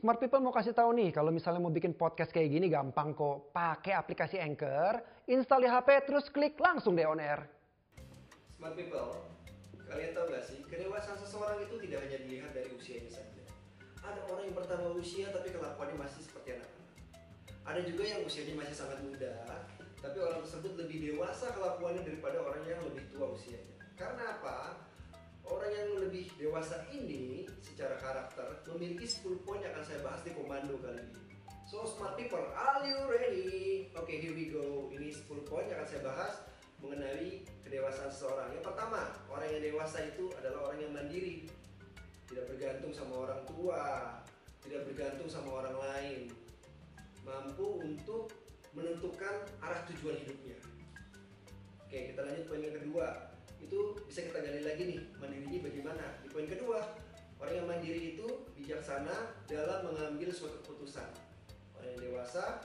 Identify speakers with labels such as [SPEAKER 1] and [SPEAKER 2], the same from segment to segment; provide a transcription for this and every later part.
[SPEAKER 1] Smart people mau kasih tahu nih, kalau misalnya mau bikin podcast kayak gini gampang kok. Pakai aplikasi Anchor, install di HP, terus klik langsung deh on air.
[SPEAKER 2] Smart people, kalian tahu gak sih, kedewasaan seseorang itu tidak hanya dilihat dari usianya saja. Ada orang yang pertama usia tapi kelakuannya masih seperti anak-anak. Ada juga yang usianya masih sangat muda, tapi orang tersebut lebih dewasa kelakuannya daripada orang yang lebih tua usianya. Karena apa? Orang yang lebih dewasa ini secara karakter memiliki 10 poin yang akan saya bahas di komando kali ini. So smart people, are you ready? Oke, okay, here we go. Ini 10 poin yang akan saya bahas mengenai kedewasaan seseorang. Yang pertama, orang yang dewasa itu adalah orang yang mandiri. Tidak bergantung sama orang tua, tidak bergantung sama orang lain. Mampu untuk menentukan arah tujuan hidupnya. Oke, kita lanjut poin yang kedua itu bisa kita gali lagi nih mandirinya bagaimana? Di poin kedua orang yang mandiri itu bijaksana dalam mengambil suatu keputusan. Orang yang dewasa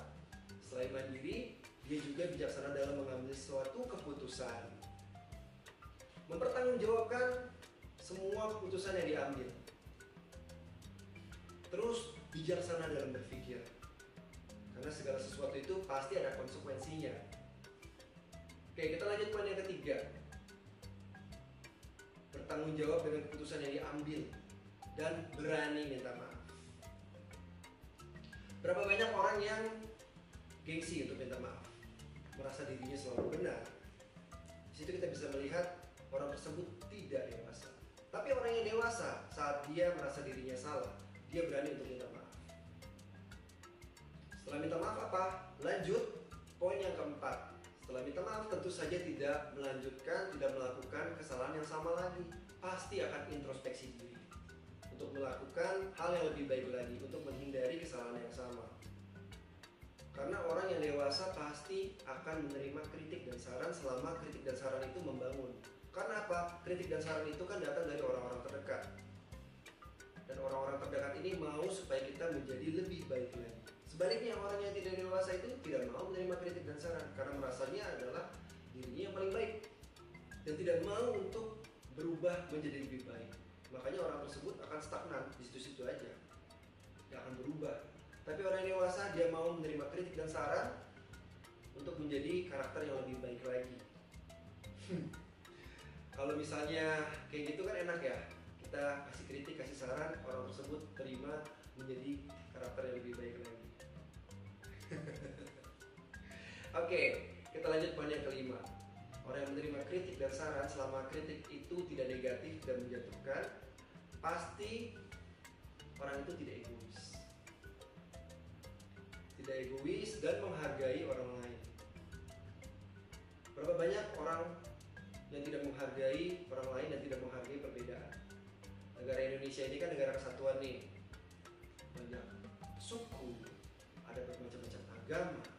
[SPEAKER 2] selain mandiri dia juga bijaksana dalam mengambil suatu keputusan. Mempertanggungjawabkan semua keputusan yang diambil. Terus bijaksana dalam berpikir. Karena segala sesuatu itu pasti ada konsekuensinya. Oke kita lanjut poin yang ketiga bertanggung jawab dengan keputusan yang diambil dan berani minta maaf. Berapa banyak orang yang gengsi untuk minta maaf, merasa dirinya selalu benar. Di situ kita bisa melihat orang tersebut tidak dewasa. Tapi orang yang dewasa saat dia merasa dirinya salah, dia berani untuk minta maaf. Setelah minta maaf apa? Lanjut poin yang keempat, setelah minta maaf tentu saja tidak melanjutkan, tidak melakukan kesalahan yang sama lagi. Pasti akan introspeksi diri untuk melakukan hal yang lebih baik lagi untuk menghindari kesalahan yang sama. Karena orang yang dewasa pasti akan menerima kritik dan saran selama kritik dan saran itu membangun. Karena apa? Kritik dan saran itu kan datang dari orang-orang terdekat. Dan orang-orang terdekat ini mau supaya kita menjadi lebih baik lagi. Sebaliknya orang yang tidak dewasa itu tidak mau menerima kritik dan saran karena merasanya adalah dirinya yang paling baik dan tidak mau untuk berubah menjadi lebih baik. Makanya orang tersebut akan stagnan di situ-situ aja, tidak akan berubah. Tapi orang yang dewasa dia mau menerima kritik dan saran untuk menjadi karakter yang lebih baik lagi. Kalau misalnya kayak gitu kan enak ya, kita kasih kritik, kasih saran, orang tersebut terima menjadi karakter yang lebih baik lagi. Oke, kita lanjut poin yang kelima. Orang yang menerima kritik dan saran selama kritik itu tidak negatif dan menjatuhkan, pasti orang itu tidak egois. Tidak egois dan menghargai orang lain. Berapa banyak orang yang tidak menghargai orang lain dan tidak menghargai perbedaan? Negara Indonesia ini kan negara kesatuan nih. Banyak suku, ada bermacam-macam agama.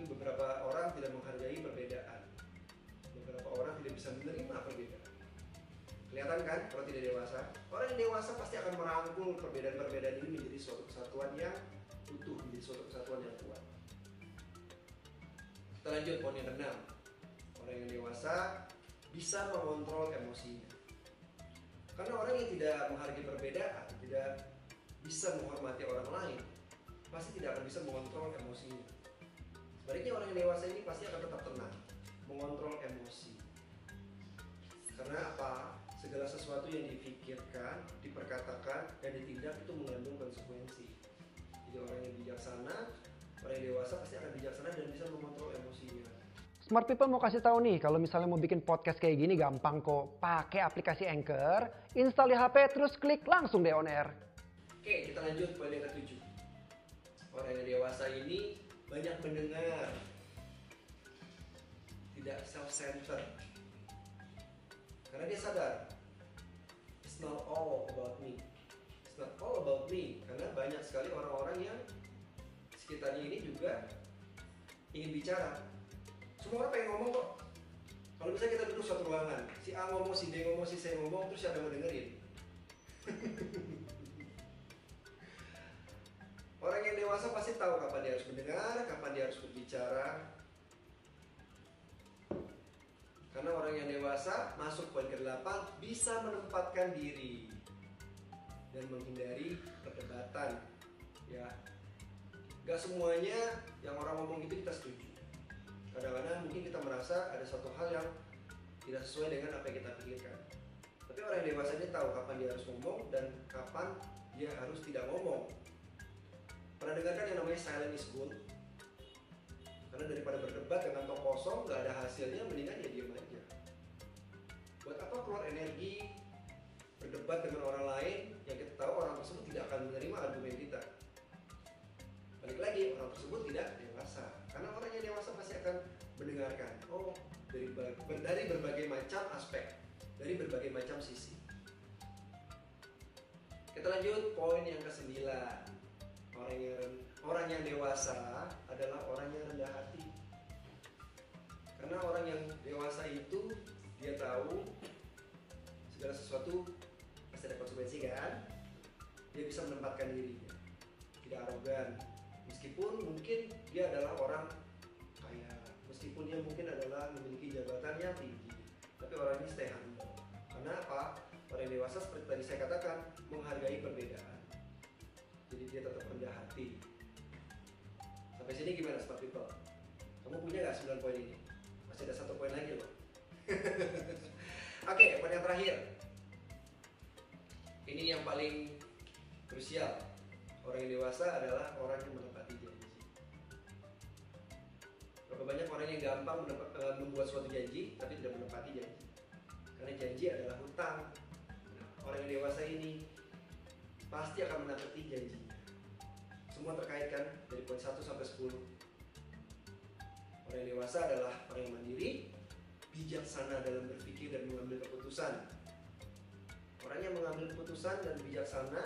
[SPEAKER 2] Tapi beberapa orang tidak menghargai perbedaan. Beberapa orang tidak bisa menerima perbedaan. Kelihatan kan kalau tidak dewasa? Orang yang dewasa pasti akan merangkul perbedaan-perbedaan ini menjadi suatu kesatuan yang utuh, menjadi suatu kesatuan yang kuat. Kita lanjut poin yang keenam. Orang yang dewasa bisa mengontrol emosinya. Karena orang yang tidak menghargai perbedaan, tidak bisa menghormati orang lain, pasti tidak akan bisa mengontrol emosinya. Sebaliknya orang yang dewasa ini pasti akan tetap tenang, mengontrol emosi. Karena apa? Segala sesuatu yang dipikirkan, diperkatakan, dan ditindak itu mengandung konsekuensi. Jadi orang yang bijaksana, orang yang dewasa pasti akan bijaksana dan bisa mengontrol emosinya.
[SPEAKER 1] Smart people mau kasih tahu nih, kalau misalnya mau bikin podcast kayak gini gampang kok. Pakai aplikasi Anchor, install di HP, terus klik langsung deh on air.
[SPEAKER 2] Oke, kita lanjut poin yang ketujuh. Orang yang dewasa ini banyak mendengar, tidak self-centered. Karena dia sadar, it's not all about me. It's not all about me. Karena banyak sekali orang-orang yang sekitarnya ini juga ingin bicara. Semua orang pengen ngomong kok. Kalau misalnya kita duduk suatu ruangan, si A ngomong, si B ngomong, si C ngomong, terus siapa yang mau dengerin? Orang yang dewasa pasti tahu kapan dia harus mendengar, kapan dia harus berbicara. Karena orang yang dewasa masuk poin ke-8 bisa menempatkan diri dan menghindari perdebatan. ya gak semuanya yang orang ngomong itu kita setuju kadang-kadang mungkin kita merasa ada satu hal yang tidak sesuai dengan apa yang kita pikirkan tapi orang yang dewasa ini tahu kapan dia harus ngomong dan kapan dia harus tidak ngomong pernah dengarkan yang namanya silent is gold karena daripada berdebat dengan tong kosong gak ada hasilnya mendingan ya diam aja. Buat apa keluar energi berdebat dengan orang lain yang kita tahu orang tersebut tidak akan menerima argumen kita. Balik lagi orang tersebut tidak dewasa. Karena orang yang dewasa pasti akan mendengarkan oh dari dari berbagai macam aspek dari berbagai macam sisi. Kita lanjut poin yang ke sembilan orang yang orang yang dewasa adalah orang yang rendah hati. Karena orang yang dewasa itu dia tahu segala sesuatu pasti ada konsekuensi kan? Dia bisa menempatkan dirinya tidak arogan. Meskipun mungkin dia adalah orang kaya. Meskipun dia mungkin adalah memiliki jabatan yang tinggi tapi orang ini stay humble karena apa? Orang dewasa seperti tadi saya katakan menghargai perbedaan jadi dia tetap rendah hati. Sampai sini gimana smart people? Kamu punya nggak 9 poin ini? Masih ada satu poin lagi loh oke poin yang terakhir. Ini yang paling krusial. Orang yang dewasa adalah orang yang menepati janji. Berapa banyak orang yang gampang eh, membuat suatu janji tapi tidak menepati janji? Karena janji adalah hutang. Orang yang dewasa ini pasti akan menepati janjinya semua terkait kan dari poin 1 sampai 10 orang yang dewasa adalah orang yang mandiri bijaksana dalam berpikir dan mengambil keputusan orang yang mengambil keputusan dan bijaksana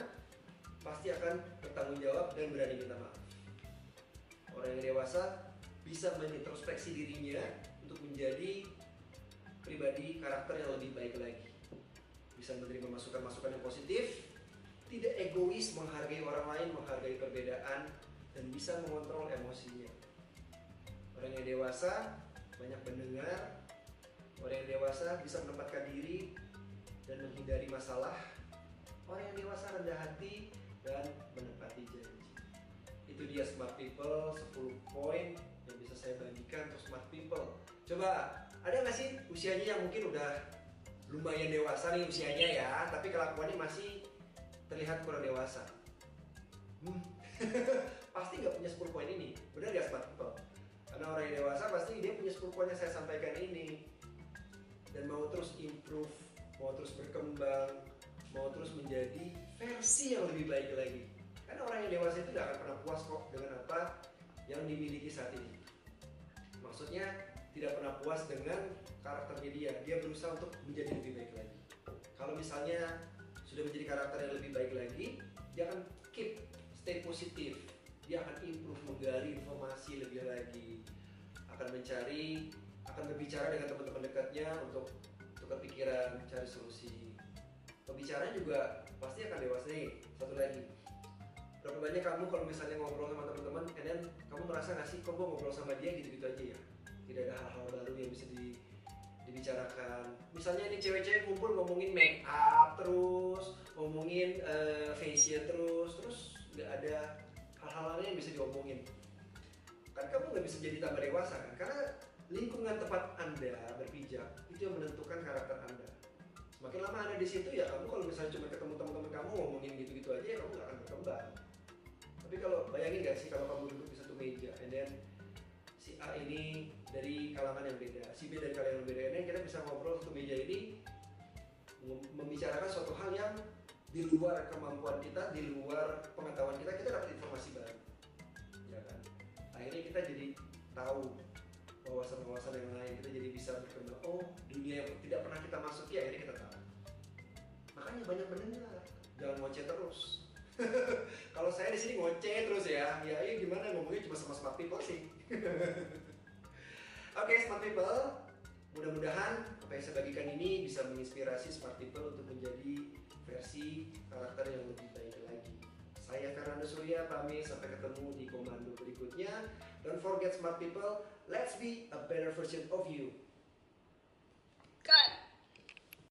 [SPEAKER 2] pasti akan bertanggung jawab dan berani minta maaf. Orang yang dewasa bisa menintrospeksi dirinya untuk menjadi pribadi karakter yang lebih baik lagi. Bisa menerima masukan-masukan yang positif, tidak egois, menghargai orang lain, menghargai perbedaan, dan bisa mengontrol emosinya. Orang yang dewasa banyak mendengar, orang yang dewasa bisa menempatkan diri dan menghindari masalah. Orang yang dewasa rendah hati dan menepati janji. Itu dia smart people 10 poin yang bisa saya bagikan untuk smart people. Coba ada nggak sih usianya yang mungkin udah lumayan dewasa nih usianya ya, tapi kelakuannya masih terlihat kurang dewasa. Hmm. pasti nggak punya 10 poin ini, benar ya smart people? Karena orang yang dewasa pasti dia punya 10 poin yang saya sampaikan ini dan mau terus improve mau terus berkembang, mau terus menjadi versi yang lebih baik lagi. Karena orang yang dewasa itu tidak akan pernah puas kok dengan apa yang dimiliki saat ini. Maksudnya tidak pernah puas dengan karakternya dia. Dia berusaha untuk menjadi lebih baik lagi. Kalau misalnya sudah menjadi karakter yang lebih baik lagi, dia akan keep stay positif. Dia akan improve, menggali informasi lebih lagi, akan mencari, akan berbicara dengan teman-teman dekatnya untuk tukar pikiran, cari solusi. Pembicaranya juga pasti akan dewasa nih. Satu lagi, berapa banyak kamu kalau misalnya ngobrol sama teman-teman, and kamu merasa nggak sih kok gue ngobrol sama dia gitu-gitu aja ya? Tidak ada hal-hal baru yang bisa di, dibicarakan. Misalnya ini cewek-cewek kumpul ngomongin make up ngomongin uh, fashion terus, terus nggak ada hal-hal lain yang bisa diomongin. Kan kamu nggak bisa jadi tambah dewasa kan? Karena lingkungan tempat Anda berpijak itu yang menentukan karakter Anda. Semakin lama Anda di situ ya kamu kalau misalnya cuma ketemu teman-teman kamu ngomongin gitu-gitu aja ya kamu gak akan berkembang. Tapi kalau bayangin gak sih kalau kamu duduk di satu meja and then si A ini dari kalangan yang beda, si B dari kalangan yang beda, then kita bisa ngobrol satu meja ini membicarakan suatu hal yang di luar kemampuan kita, di luar pengetahuan kita, kita dapat informasi baru. Ya kan? Akhirnya kita jadi tahu wawasan-wawasan yang lain kita jadi bisa berkembang. Oh dunia yang tidak pernah kita masuki akhirnya kita tahu. Makanya banyak mendengar jangan ngoceh terus. Kalau saya di sini ngoceh terus ya. Ya iya gimana? Ngomongnya cuma sama smart people sih. Oke okay, smart people. Mudah-mudahan apa yang saya bagikan ini bisa menginspirasi smart people untuk menjadi versi karakter yang lebih baik lagi. Saya Fernando Surya pamit. Sampai ketemu di komando berikutnya. Don't forget smart people. Let's be a better version of you